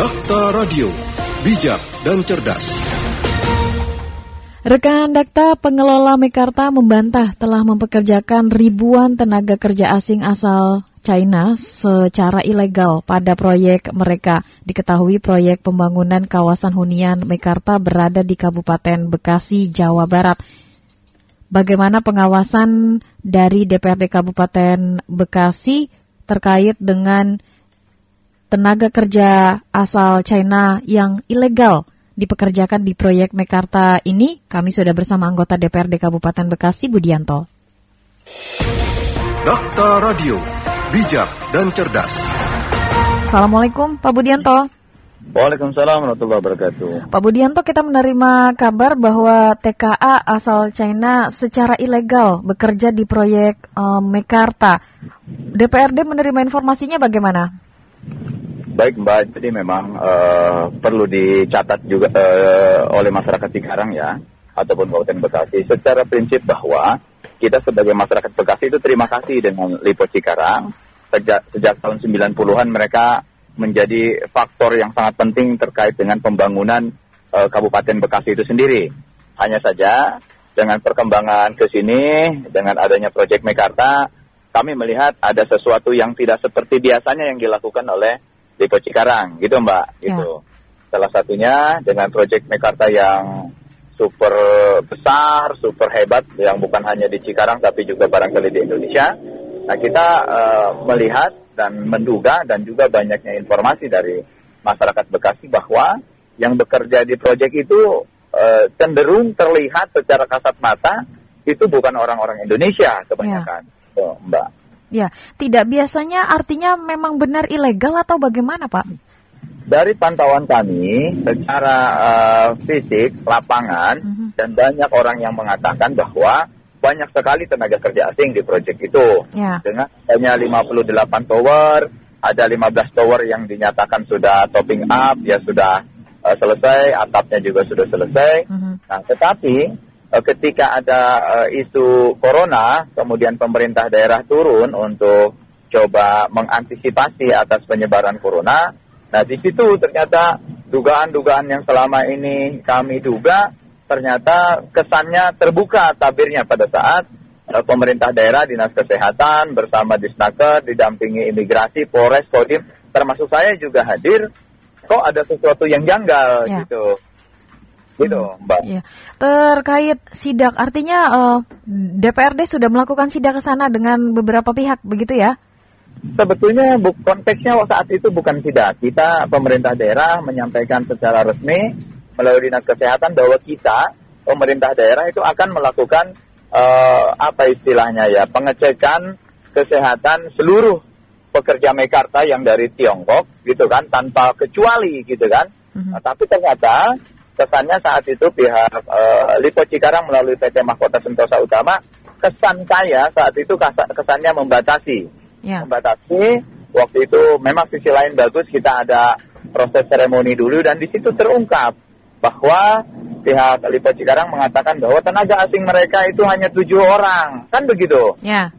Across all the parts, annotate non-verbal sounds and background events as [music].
Dakta Radio, bijak dan cerdas. Rekan Dakta pengelola Mekarta membantah telah mempekerjakan ribuan tenaga kerja asing asal China secara ilegal pada proyek mereka. Diketahui proyek pembangunan kawasan hunian Mekarta berada di Kabupaten Bekasi, Jawa Barat. Bagaimana pengawasan dari DPRD Kabupaten Bekasi terkait dengan tenaga kerja asal China yang ilegal dipekerjakan di proyek Mekarta ini, kami sudah bersama anggota DPRD Kabupaten Bekasi, Budianto. Dakta Radio, bijak dan cerdas. Assalamualaikum, Pak Budianto. Waalaikumsalam warahmatullahi wabarakatuh. Pak Budianto, kita menerima kabar bahwa TKA asal China secara ilegal bekerja di proyek um, Mekarta. DPRD menerima informasinya bagaimana? Baik Mbak, jadi memang uh, perlu dicatat juga uh, oleh masyarakat Cikarang ya, ataupun Kabupaten Bekasi secara prinsip bahwa kita sebagai masyarakat Bekasi itu terima kasih dengan Lipo Cikarang. Sejak, sejak tahun 90-an mereka menjadi faktor yang sangat penting terkait dengan pembangunan uh, Kabupaten Bekasi itu sendiri. Hanya saja dengan perkembangan ke sini, dengan adanya proyek Mekarta, kami melihat ada sesuatu yang tidak seperti biasanya yang dilakukan oleh Depo Cikarang, gitu Mbak, ya. gitu. Salah satunya dengan proyek Mekarta yang super besar, super hebat, yang bukan hanya di Cikarang tapi juga barangkali di Indonesia. Nah kita uh, melihat dan menduga dan juga banyaknya informasi dari masyarakat Bekasi bahwa yang bekerja di proyek itu uh, cenderung terlihat secara kasat mata itu bukan orang-orang Indonesia kebanyakan, ya. oh, Mbak. Ya, tidak biasanya artinya memang benar ilegal atau bagaimana, Pak? Dari pantauan kami secara uh, fisik lapangan uh mhm. -huh. dan banyak orang yang mengatakan bahwa banyak sekali tenaga kerja asing di proyek itu. Ya. Dengan hanya 58 tower, ada 15 tower yang dinyatakan sudah topping up, ya sudah uh, selesai, atapnya juga sudah selesai. Uh mhm. -huh. Nah, tetapi ketika ada uh, isu corona, kemudian pemerintah daerah turun untuk coba mengantisipasi atas penyebaran corona. Nah, di situ ternyata dugaan-dugaan yang selama ini kami duga ternyata kesannya terbuka tabirnya pada saat uh, pemerintah daerah, dinas kesehatan bersama Disnaker didampingi imigrasi, Polres, Kodim, termasuk saya juga hadir. Kok ada sesuatu yang janggal ya. gitu gitu hmm, Mbak. Ya. Terkait sidak, artinya uh, eh, DPRD sudah melakukan sidak ke sana dengan beberapa pihak, begitu ya? Sebetulnya bu, konteksnya saat itu bukan sidak. Kita pemerintah daerah menyampaikan secara resmi melalui dinas kesehatan bahwa kita pemerintah daerah itu akan melakukan uh, apa istilahnya ya pengecekan kesehatan seluruh pekerja mekarta yang dari Tiongkok gitu kan tanpa kecuali gitu kan. Mm-hmm. Nah, tapi ternyata kesannya saat itu pihak uh, Lipo Cikarang melalui PT Mahkota Sentosa Utama kesan saya saat itu kesannya membatasi ya. membatasi waktu itu memang sisi lain bagus kita ada proses seremoni dulu dan di situ terungkap bahwa pihak Lipo Cikarang mengatakan bahwa tenaga asing mereka itu hanya tujuh orang kan begitu ya.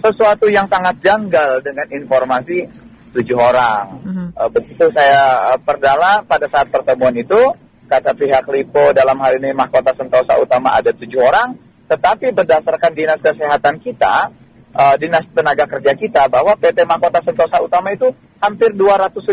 sesuatu yang sangat janggal dengan informasi tujuh orang -huh. uh, begitu saya uh, perdalam pada saat pertemuan itu kata pihak Lipo dalam hal ini Mahkota Sentosa Utama ada tujuh orang, tetapi berdasarkan dinas kesehatan kita, uh, dinas tenaga kerja kita bahwa PT Mahkota Sentosa Utama itu hampir 250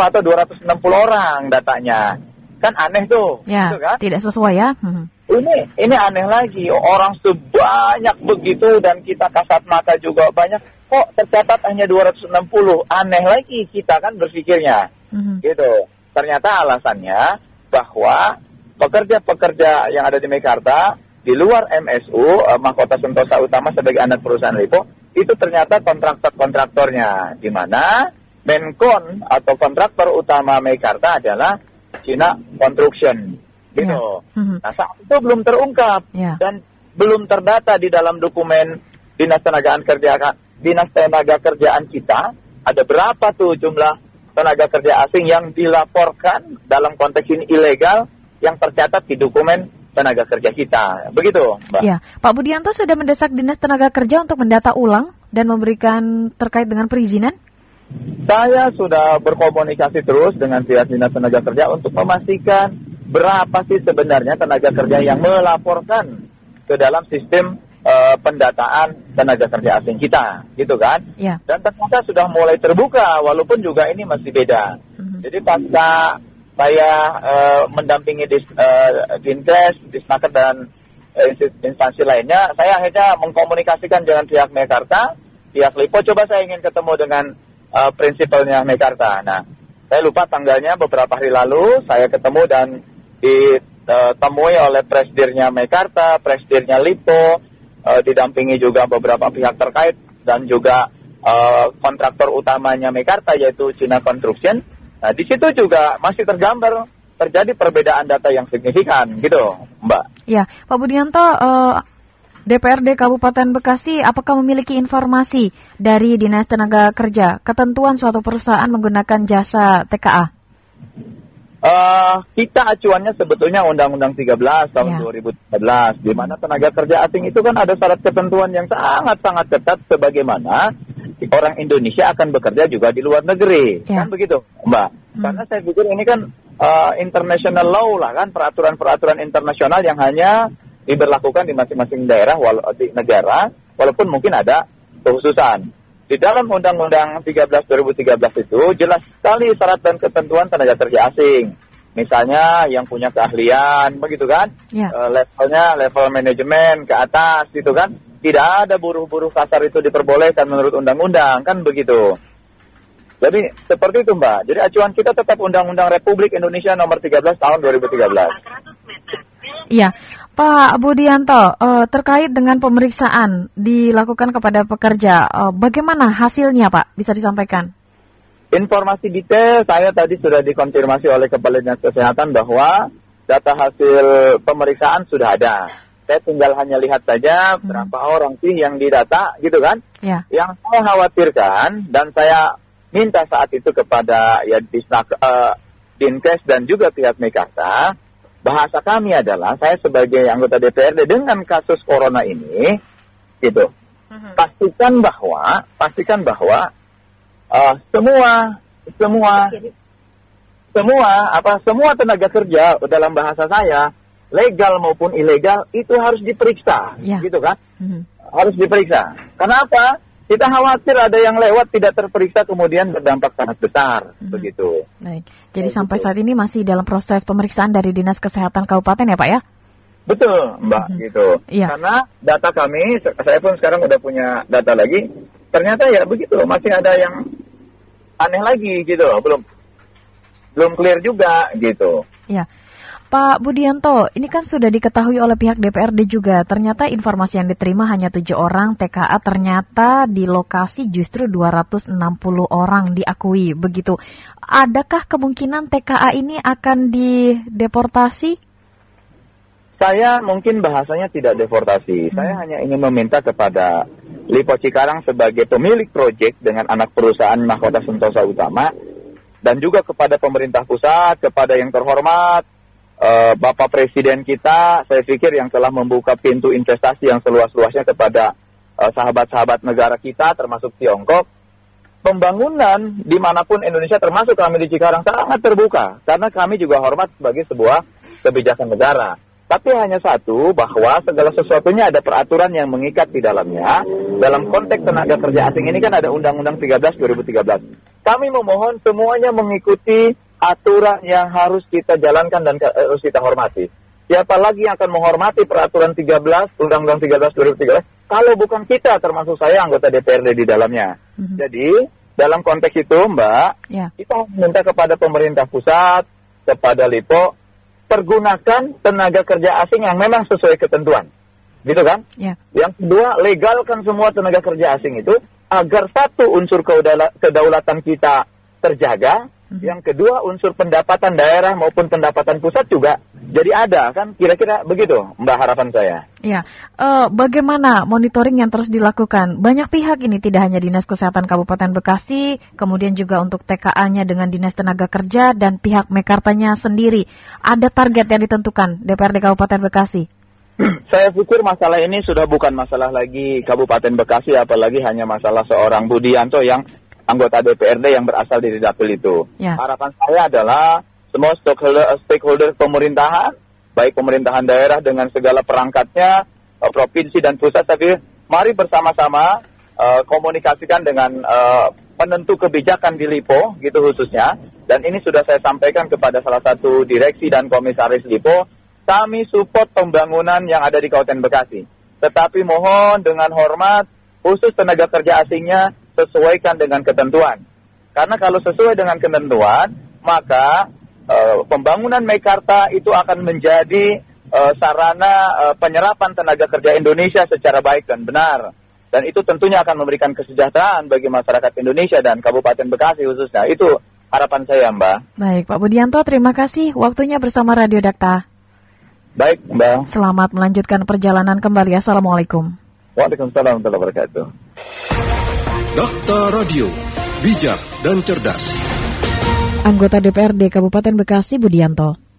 atau 260 orang datanya. Kan aneh tuh, ya, gitu kan? Tidak sesuai ya. Hmm. Ini ini aneh lagi, orang sebanyak begitu dan kita kasat mata juga banyak. Kok tercatat hanya 260? Aneh lagi kita kan berpikirnya. Hmm. Gitu. Ternyata alasannya bahwa pekerja-pekerja yang ada di Mekarta di luar MSU eh, Mahkota Sentosa Utama sebagai anak perusahaan Lipo itu ternyata kontraktor-kontraktornya di mana Menkon atau kontraktor utama Mekarta adalah Cina Construction gitu. Yeah. Mm-hmm. Nah saat itu belum terungkap yeah. dan belum terdata di dalam dokumen dinas tenaga kerja dinas tenaga kerjaan kita ada berapa tuh jumlah tenaga kerja asing yang dilaporkan dalam konteks ini ilegal yang tercatat di dokumen tenaga kerja kita. Begitu, Mbak. Ya, Pak Budianto sudah mendesak Dinas Tenaga Kerja untuk mendata ulang dan memberikan terkait dengan perizinan? Saya sudah berkomunikasi terus dengan pihak dinas tenaga kerja untuk memastikan berapa sih sebenarnya tenaga kerja yang melaporkan ke dalam sistem uh, pendataan tenaga kerja asing kita, gitu kan? Ya. Dan ternyata sudah mulai terbuka, walaupun juga ini masih beda. Mhm. Jadi pasca saya uh, mendampingi dis, uh, Dinkes, Disnaker dan uh, instansi lainnya, saya akhirnya mengkomunikasikan dengan pihak Mekarta, pihak Lipo, coba saya ingin ketemu dengan uh, prinsipalnya Mekarta. Nah, saya lupa tanggalnya beberapa hari lalu, saya ketemu dan ditemui oleh presidirnya Mekarta, presidirnya Lipo, uh, didampingi juga beberapa pihak terkait dan juga uh, kontraktor utamanya Mekarta yaitu Cina Construction. Nah, di situ juga masih tergambar terjadi perbedaan data yang signifikan gitu, Mbak. Ya, Pak Budianto, uh, DPRD Kabupaten Bekasi apakah memiliki informasi dari Dinas Tenaga Kerja ketentuan suatu perusahaan menggunakan jasa TKA? Uh, kita acuannya sebetulnya Undang-Undang 13 tahun Ya. 2013, di mana tenaga kerja asing itu kan ada syarat ketentuan yang sangat-sangat ketat sebagaimana orang Indonesia akan bekerja juga di luar negeri, Ya. kan begitu, Mbak? Hmm. Karena saya pikir ini kan uh, international law lah kan, peraturan-peraturan internasional yang hanya diberlakukan di masing-masing daerah wala di negara, walaupun mungkin ada kekhususan. Di dalam Undang-Undang 13 2013 itu jelas sekali syarat dan ketentuan tenaga kerja asing. Misalnya yang punya keahlian, begitu kan? Ya. Eh, levelnya level manajemen ke atas, gitu kan? Tidak ada buruh-buruh kasar itu diperbolehkan menurut undang-undang, kan begitu. Jadi seperti itu Mbak. Jadi acuan kita tetap Undang-Undang Republik Indonesia nomor 13 tahun 2013. Iya, Pak Budianto, eh, terkait dengan pemeriksaan dilakukan kepada pekerja, eh, bagaimana hasilnya Pak? Bisa disampaikan? Informasi detail saya tadi sudah dikonfirmasi oleh Kepala Dinas Kesehatan bahwa data hasil pemeriksaan sudah ada. Saya tinggal hanya lihat saja berapa orang sih yang didata gitu kan. Ya, Yang saya khawatirkan dan saya minta saat itu kepada ya Disnak, eh, Dinkes dan juga pihak Mekarta, bahasa kami adalah saya sebagai anggota DPRD dengan kasus corona ini, gitu, pastikan bahwa pastikan bahwa eh, semua semua semua apa semua tenaga kerja dalam bahasa saya legal maupun ilegal itu harus diperiksa, Ya. gitu kan? Mhm. harus diperiksa. Kenapa? Kita khawatir ada yang lewat tidak terperiksa kemudian berdampak sangat besar, Mhm. begitu. baik. Jadi Ya, sampai gitu. saat ini masih dalam proses pemeriksaan dari Dinas Kesehatan Kabupaten ya Pak ya? Betul, Mbak, Mhm. gitu. Iya. Karena data kami, saya pun sekarang udah punya data lagi, ternyata ya begitu, masih ada yang aneh lagi gitu, belum belum clear juga gitu. Ya. Pak Budianto, ini kan sudah diketahui oleh pihak DPRD juga. Ternyata informasi yang diterima hanya tujuh orang, TKA ternyata di lokasi justru 260 orang diakui. Begitu. Adakah kemungkinan TKA ini akan dideportasi? Saya mungkin bahasanya tidak deportasi. Saya hanya ingin meminta kepada Lipo Cikarang sebagai pemilik proyek dengan anak perusahaan Mahkota Sentosa Utama dan juga kepada pemerintah pusat, kepada yang terhormat eh, Bapak Presiden kita, saya pikir yang telah membuka pintu investasi yang seluas-luasnya kepada eh, sahabat-sahabat negara kita, termasuk Tiongkok, pembangunan di mana pun Indonesia termasuk kami di Cikarang sangat terbuka karena kami juga hormat sebagai sebuah kebijakan negara. Tapi hanya satu bahwa segala sesuatunya ada peraturan yang mengikat di dalamnya. Dalam konteks tenaga kerja asing ini kan ada Undang-Undang 13 2013. Kami memohon semuanya mengikuti aturan yang harus kita jalankan dan ke- harus kita hormati. Siapa lagi yang akan menghormati peraturan 13 Undang-Undang 13 2013 kalau bukan kita termasuk saya anggota DPRD di dalamnya. Mhm. Jadi dalam konteks itu Mbak, Ya. kita minta kepada pemerintah pusat, kepada Lipo, pergunakan tenaga kerja asing yang memang sesuai ketentuan. Gitu kan? Ya. Yang kedua, legalkan semua tenaga kerja asing itu agar satu unsur kedaula- kedaulatan kita terjaga. Yang kedua unsur pendapatan daerah maupun pendapatan pusat juga jadi ada kan kira-kira begitu Mbak harapan saya. Ya, Eh, bagaimana monitoring yang terus dilakukan? Banyak pihak ini tidak hanya Dinas Kesehatan Kabupaten Bekasi, kemudian juga untuk TKA-nya dengan Dinas Tenaga Kerja dan pihak Mekartanya sendiri. Ada target yang ditentukan DPRD Kabupaten Bekasi. [clears throat] Saya pikir masalah ini sudah bukan masalah lagi Kabupaten Bekasi, apalagi hanya masalah seorang Budianto yang anggota DPRD yang berasal dari dapil itu. Ya. Harapan saya adalah semua stakeholder, stakeholder pemerintahan, baik pemerintahan daerah dengan segala perangkatnya, uh, provinsi dan pusat, tapi mari bersama-sama uh, komunikasikan dengan uh, penentu kebijakan di Lipo, gitu khususnya. Dan ini sudah saya sampaikan kepada salah satu direksi dan komisaris Lipo, kami support pembangunan yang ada di Kabupaten Bekasi. Tetapi mohon dengan hormat, khusus tenaga kerja asingnya sesuaikan dengan ketentuan. Karena kalau sesuai dengan ketentuan, maka uh, pembangunan Mekarta itu akan menjadi uh, sarana uh, penyerapan tenaga kerja Indonesia secara baik dan benar. Dan itu tentunya akan memberikan kesejahteraan bagi masyarakat Indonesia dan Kabupaten Bekasi khususnya. Itu harapan saya, Mbak. Baik, Pak Budianto, terima kasih waktunya bersama Radio Dakta. Baik, Mbak. Selamat melanjutkan perjalanan kembali. Assalamualaikum. Waalaikumsalam warahmatullahi wabarakatuh. Dakta Radio, bijak dan cerdas. Anggota DPRD Kabupaten Bekasi Budianto.